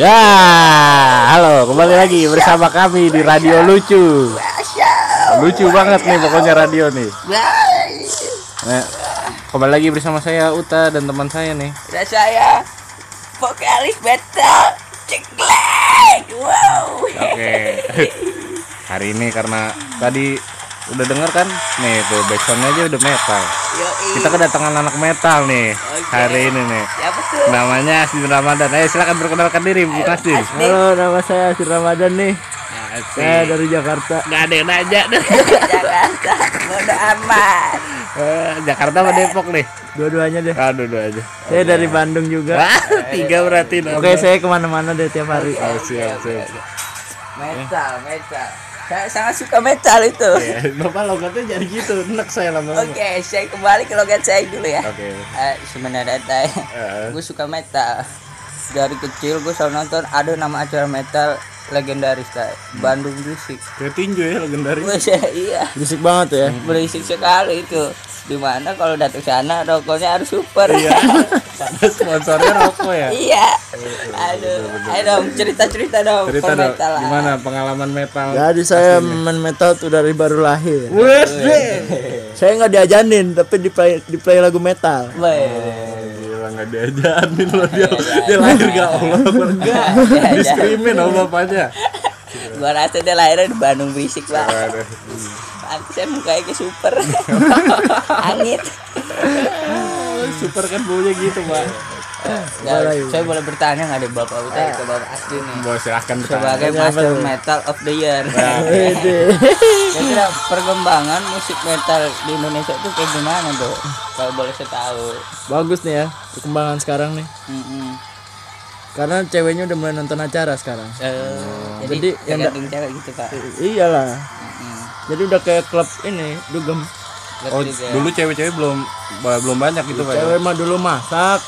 Ya, halo, kembali lagi bersama kami di Radio Lucu. Lucu banget nih pokoknya radio nih. Nah, kembali lagi bersama saya Uta dan teman saya nih. Dan saya vokalis metal ceklek. Wow. Oke. Hari ini karena tadi udah denger kan nih tuh backsoundnya aja udah metal. Yoi. Kita kedatangan anak metal nih hari ini nih. Siapa tuh? Namanya Asdin Ramadan. Ayo silakan perkenalkan diri, Bu Asdin. Halo, nama saya Asir Ramadan nih. Saya dari Jakarta. Gak ada yang nanya dah. Jakarta. Bodo amat. Eh, Jakarta apa Depok nih? Dua-duanya deh. Aduh, dua aja. Saya dari Bandung juga. Wah, tiga berarti. Oke, saya ke mana-mana deh tiap hari. Oh, siap, siap. Metal, metal. Saya sangat suka metal itu. Ya, Bapak logatnya jadi gitu, enak saya lama-lama. Oke, saya kembali ke logat saya dulu ya. Oke. Eh, sebenarnya saya Eh, gue suka metal. Dari kecil gue selalu nonton ada nama acara metal legendaris kayak Bandung Berisik. Kayak tinju ya legendaris. Wes, iya. Berisik banget ya. berisik sekali itu di mana kalau datang sana rokoknya harus super Iya. Ada sponsornya rokok ya. iya aduh ayo dong cerita cerita dong Cerita dong, permetalan. gimana pengalaman metal? Jadi saya main metal tuh dari baru lahir. Wes deh. Saya nggak diajanin, tapi di play, di play lagu metal. Weh. Gila nggak diajarin loh dia. Dia lahir gak Allah enggak. Diskrimin sama bapaknya. gua rasa dia lahirnya di Bandung berisik pak. Nanti saya mukanya kayak super angit Super kan baunya gitu, Pak. Ya, saya boleh bertanya nggak ada bapak udah ke bapak asli nih Bos silahkan sebagai master metal of the year Wede. Kira-kira perkembangan musik metal di Indonesia itu kayak gimana tuh? Kalau boleh saya tahu. Bagus nih ya perkembangan sekarang nih. Mm-mm. Karena ceweknya udah mulai nonton acara sekarang. Eh, Jadi jadi yang cewek gitu pak. Iyalah. Mm-mm. Jadi udah kayak klub ini, dugem. Oh, dulu cewek-cewek belum belum banyak gitu, Pak. ya? Cewek mah dulu masak,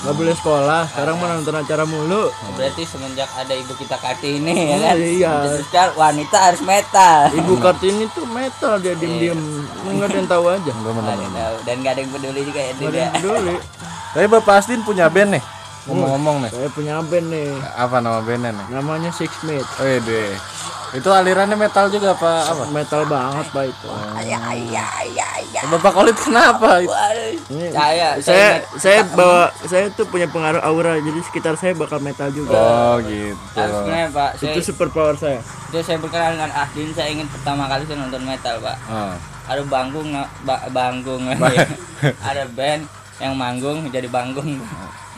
nggak boleh sekolah. Sekarang mah nonton acara mulu. Berarti semenjak ada ibu kita Kartini ya kan? Iya. Terus sekarang wanita harus metal. Ibu Kartini tuh metal dia diem-diem, nggak ada yang tahu aja. Enggak Nggak ada yang tahu. Dan gak ada yang peduli juga ya Nggak ada dia. yang peduli. Tapi Bapak Asdin punya band nih. Ngomong-ngomong nih. Saya punya band nih, Apa nama bandnya nih? namanya Six Mate. Oh, deh. Itu alirannya metal juga apa apa? Metal banget pak itu. Ya ya ya ya. Bapak Kolit kenapa? Ini Saya saya saya bawa saya tuh punya pengaruh aura jadi sekitar saya bakal metal juga. Oh, gitu. Harusnya pak. Saya, Itu super power saya. itu saya berkenalan dengan Ahdin. Saya ingin pertama kali saya nonton metal pak. Oh. ada banggung ba- banggung ada band yang manggung jadi banggung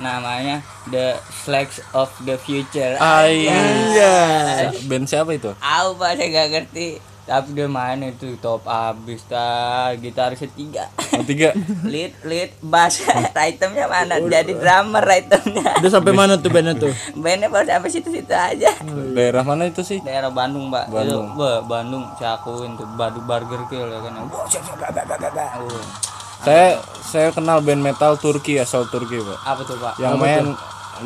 namanya The Slacks of the Future Iya. Band siapa itu? Aku saya gak ngerti tapi dia main itu top abis ta gitarisnya tiga Oh, tiga. lead lead bass itemnya mana jadi drummer itemnya Udah sampai mana tuh bandnya tuh? bandnya baru sampai situ situ aja Daerah mana itu sih? daerah Bandung mbak Bandung. itu Bandung saya akuin tuh Badu Burger Kill ya kan. Oh. Saya saya kenal band metal Turki asal Turki, Pak. apa tuh pak Yang main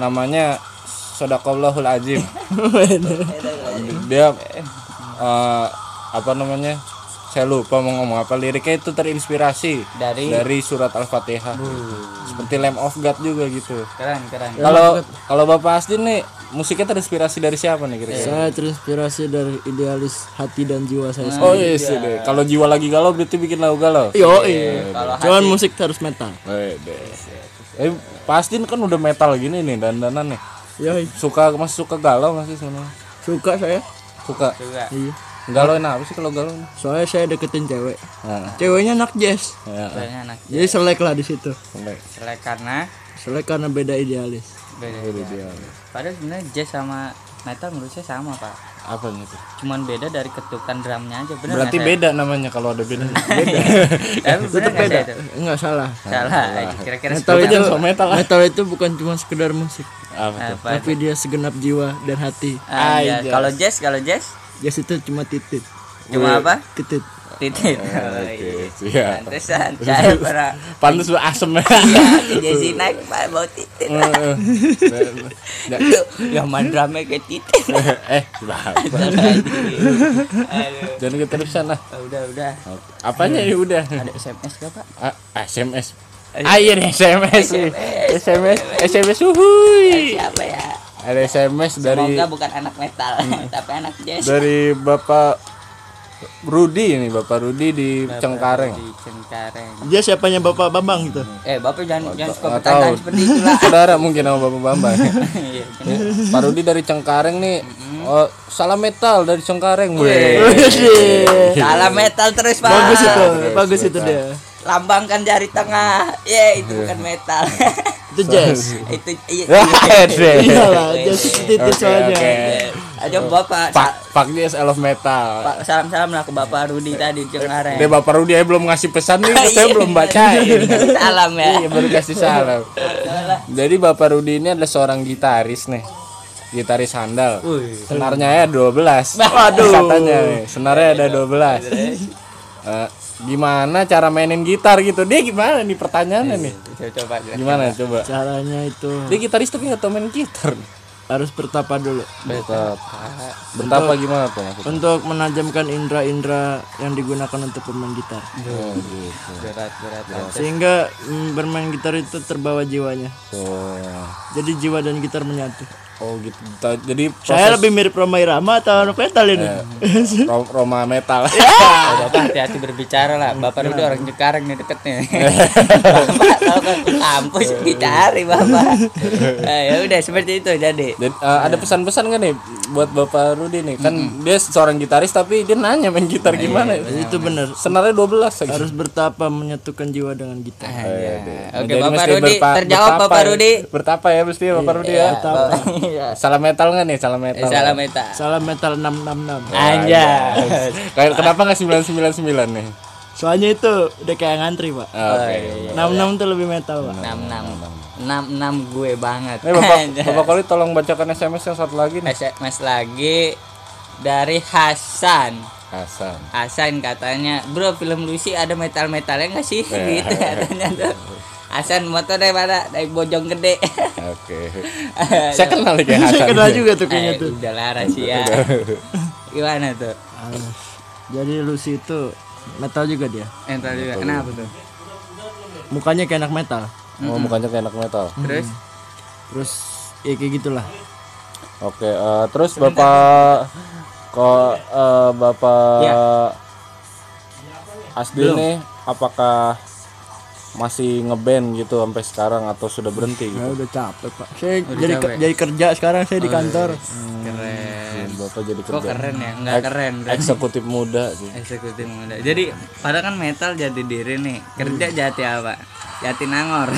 namanya Sadaqallahul Azim. Dia eh, apa namanya? Saya lupa mau ngomong apa liriknya itu terinspirasi dari dari surat Al-Fatihah. Seperti Lamb of God juga gitu. keren keren Kalau kalau Bapak Asdin nih musiknya terinspirasi dari siapa nih kira-kira? Saya terinspirasi dari idealis hati dan jiwa saya sendiri. Oh iya sih deh. Kalau jiwa lagi galau berarti bikin lagu galau. Yo, iya. kalau Cuman musik harus metal. Eh, deh. Eh, Pastin kan udah metal gini nih dandanan nih. Yo, Suka masih suka galau masih sebenarnya? suka saya. Suka. juga Iya. Galauin apa sih kalau galau? Soalnya saya deketin cewek. Nah, Ceweknya anak jazz. ya, Kayaknya anak Jadi selek lah di situ. sampai selek karena Selek karena beda idealis. Beda dia. padahal sebenarnya jazz sama metal menurut saya sama pak Apa nih? tuh? cuman beda dari ketukan drumnya aja bener Berarti beda namanya kalau ada beda. saya? tapi bener itu Enggak salah. salah kira-kira Metal itu so metal lah. metal itu bukan cuma sekedar musik, Apa tapi dia segenap jiwa dan hati. Ah, Ah, iya. kalau jazz kalau jazz Jazz itu cuma titit. cuma apa Titit. Titit Oke, siap. pantesan saya pernah Pantes lu asem ya. iya jazzy naik pak bau titit Eh, Tuh, yang drumnya kayak titit eh, jangan keterusan lah. Oh, udah udah Apanya ini udah? ada SMS gak pak Ah, SMS. Ah iya nih SMS. SMS SMS uhuy. siapa ya ada SMS dari Semoga bukan anak metal, tapi anak jazz. dari Bapak Rudi ini Bapak Rudi di Cengkareng. Di Cengkareng. Dia siapanya Bapak Bambang gitu. Eh, Bapak jangan jangan suka tahu. seperti itu lah. Saudara mungkin sama Bapak Bambang. Iya, bener. Pak Rudi dari Cengkareng nih. Oh, salam metal dari Cengkareng. Weh. Salam metal terus, Pak. Bagus itu, bagus itu dia. Lambangkan jari tengah. Ya, itu bukan metal. Itu jazz. itu iya. Iyalah, jazz itu Oke, soalnya. Aja Bapak Pak Pak Dias I love metal. Pak salam-salam lah ke Bapak Rudi tadi di Cengkareng. Dia Bapak Rudi aja belum ngasih pesan nih, Iya. saya belum bacain. Salam ya. Iya, baru kasih salam. Jadi Bapak Rudi ini adalah seorang gitaris nih. Gitaris handal. Senarnya ya 12. Waduh. Katanya nih, senarnya ada 12. Eh, gimana cara mainin gitar gitu? Dia gimana nih pertanyaannya nih? Coba coba. Gimana coba? Caranya itu Dia gitaris tapi nggak tahu main gitar. Harus bertapa dulu Betapa. Betapa gimana tuh maksudnya? untuk menajamkan indera-indera yang digunakan untuk bermain gitar. Oh, gitu. Berat berat. berat. Sehingga mm, bermain gitar itu terbawa jiwanya. Tuh. Jadi jiwa dan gitar menyatu. Oh gitu. Jadi Saya lebih mirip Roma Irama atau anak metal ini? Ro- Roma metal. Oh, Bapak hati-hati berbicara lah. Bapak Rudi orang Cengkareng nih deket nih. Bapak kalau ke kampus dicari Bapak. Eh, ya udah seperti itu jadi. Jadi eh, ada pesan-pesan kan nih buat Bapak Rudi nih? Kan dia seorang gitaris tapi dia nanya main gitar gimana? itu benar. Senarnya 12 lagi. Harus bertapa menyatukan jiwa dengan gitar. Iya. Oke Jadi Bapak Rudi terjawab bertapa Bapak ya. Rudi. Bertapa ya mesti Bapak Rudi ya. Iya. Salam metal nggak nih? Salam metal. Salam Eta. Salam metal 666. Anjay. Kayak kenapa nggak 999 nih? Soalnya itu udah kayak ngantri, Pak. Oke. 66 tuh lebih metal, Pak. enam enam enam enam gue banget. Nih Bapak Bapak Koli tolong bacakan SMS yang satu lagi nih. SMS lagi dari Hasan. Hasan. Hasan katanya, bro film Lucy ada metal metalnya nggak sih? gitu katanya tuh. Hasan motor dari mana? Dari Bojong Gede. Oke. Saya kenal kayak Hasan. Saya kenal juga tuh kayaknya Eh, tuh. udah lah rahasia. Gimana tuh? Jadi Lucy itu metal juga dia. Entar juga. Kenapa tuh? Mukanya kayak anak metal. Oh, mukanya kayak anak metal. Terus? Terus ya kayak gitulah. Oke, eh, terus Bapak kok eh, Bapak Ya. Asdi nih apakah masih ngeband gitu sampai sekarang atau sudah berhenti gitu? Ya udah capek, Pak. Saya Udah jadi capek. jadi kerja sekarang saya di kantor. Keren. Bapak jadi Kok kerja. keren ya? Enggak keren. berarti. Eksekutif muda sih. Eksekutif muda. Jadi padahal kan metal jati diri nih. Kerja jati apa? Jati nangor.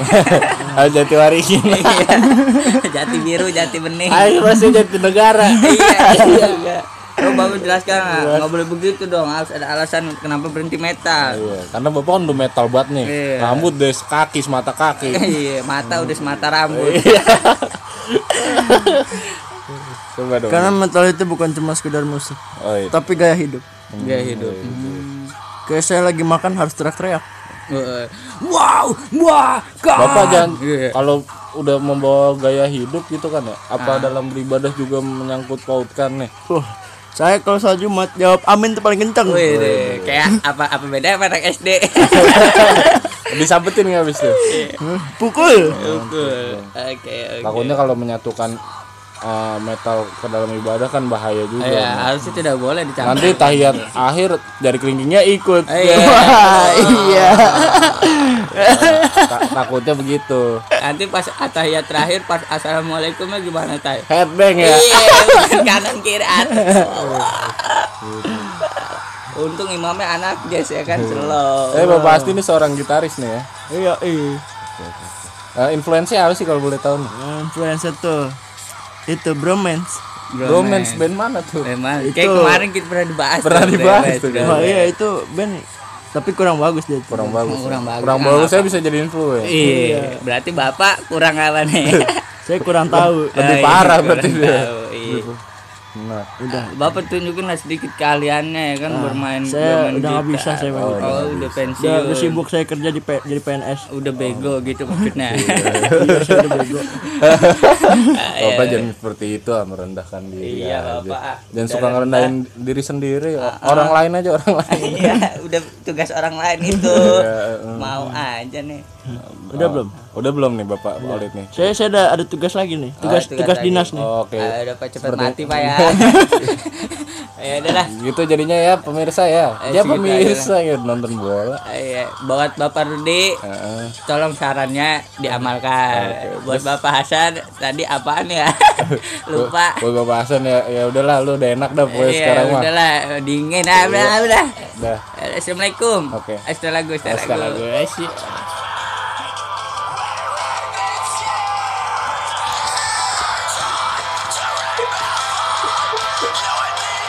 Ayo jati waringin. Iya. jati biru, jati bening. Ayo masih jati negara. iya, iya, iya. Lo bapak jelaskan nggak? Boleh begitu dong. Harus ada alasan kenapa berhenti metal. Iya, karena Bapak kan udah metal banget nih. Iya. Rambut deh kaki semata kaki. Iya, mata udah semata rambut. Coba dong. Karena metal itu bukan cuma sekedar musik, Oh, iya. tapi gaya hidup. Gaya hidup. Hmm. Kayak saya lagi makan harus teriak-teriak. Wow, wah, Bapak jangan Iya. kalau udah membawa gaya hidup gitu kan ya. Apa dalam beribadah juga menyangkut pautkan nih? Wah, saya kalau sholat Jumat jawab amin itu paling kenceng. Wih, deh. kayak apa apa beda sama anak SD? Disampetin nggak habis itu? Pukul. Oke, oke. Takutnya kalau menyatukan uh, metal ke dalam ibadah kan bahaya juga. Ya, harusnya tidak boleh dicampur. Nanti tahiyat akhir jari kelingkingnya ikut. Iya. Wah, iya. Ta- takutnya begitu. Nanti pas atahiyat terakhir pas assalamualaikumnya gimana tay? Headbang ya. Iya, kanan kiri atas. Untung imamnya anak jazz ya kan slow. Eh Bapak Asti ini seorang gitaris nih ya. Iya, iya. Uh, influence apa sih kalau boleh tahu nih? Influencer tuh itu bromance. Romance band mana tuh? Memang Itu- kayak kemarin kita pernah dibahas. Pernah tuh, dibahas bromance, tuh, kan? Bromance. iya itu band tapi kurang bagus dia. Kurang bagus. Kurang bagus. Kurang bagus saya bisa jadi influence. Iya, berarti bapak kurang apa nih? Saya kurang tahu. Lebih parah kurang berarti dia. Iya. Nah, Udah. Bapak tunjukin lah sedikit keahliannya ya kan bermain Ah, Saya bermain udah nggak gitar. bisa saya main Oh, gitar. udah Udah, pensiun. udah sibuk saya kerja di P- jadi PNS. Udah bego gitu maksudnya. Iya, saya udah bego. Bapak jangan seperti itu ah, merendahkan diri Iya, aja. Bapak, ah. Jangan suka ngerendahin diri sendiri. orang lain aja orang lain. Iya, udah tugas orang lain itu. Iya, Mau aja nih. Udah belum? Udah belum nih Bapak Walid nih? Saya saya ada ada tugas lagi nih. Tugas tugas tugas lagi. dinas nih. Oke. Ayo, udah Pak cepet mati Pak ya. ya udah lah. Gitu jadinya ya pemirsa ya. Eh, Ya segitu pemirsa ya nonton bola. Iya, buat Bapak Rudi, Heeh. tolong sarannya diamalkan. Buat Bapak Hasan, tadi apaan ya? Lupa. Buat Bapak Hasan ya ya udahlah lu udah enak dah pokoknya Iya, sekarang mah. udahlah, dingin ah, udah, udah. Assalamualaikum. Oke. Astagfirullah, astagfirullah. Astagfirullah.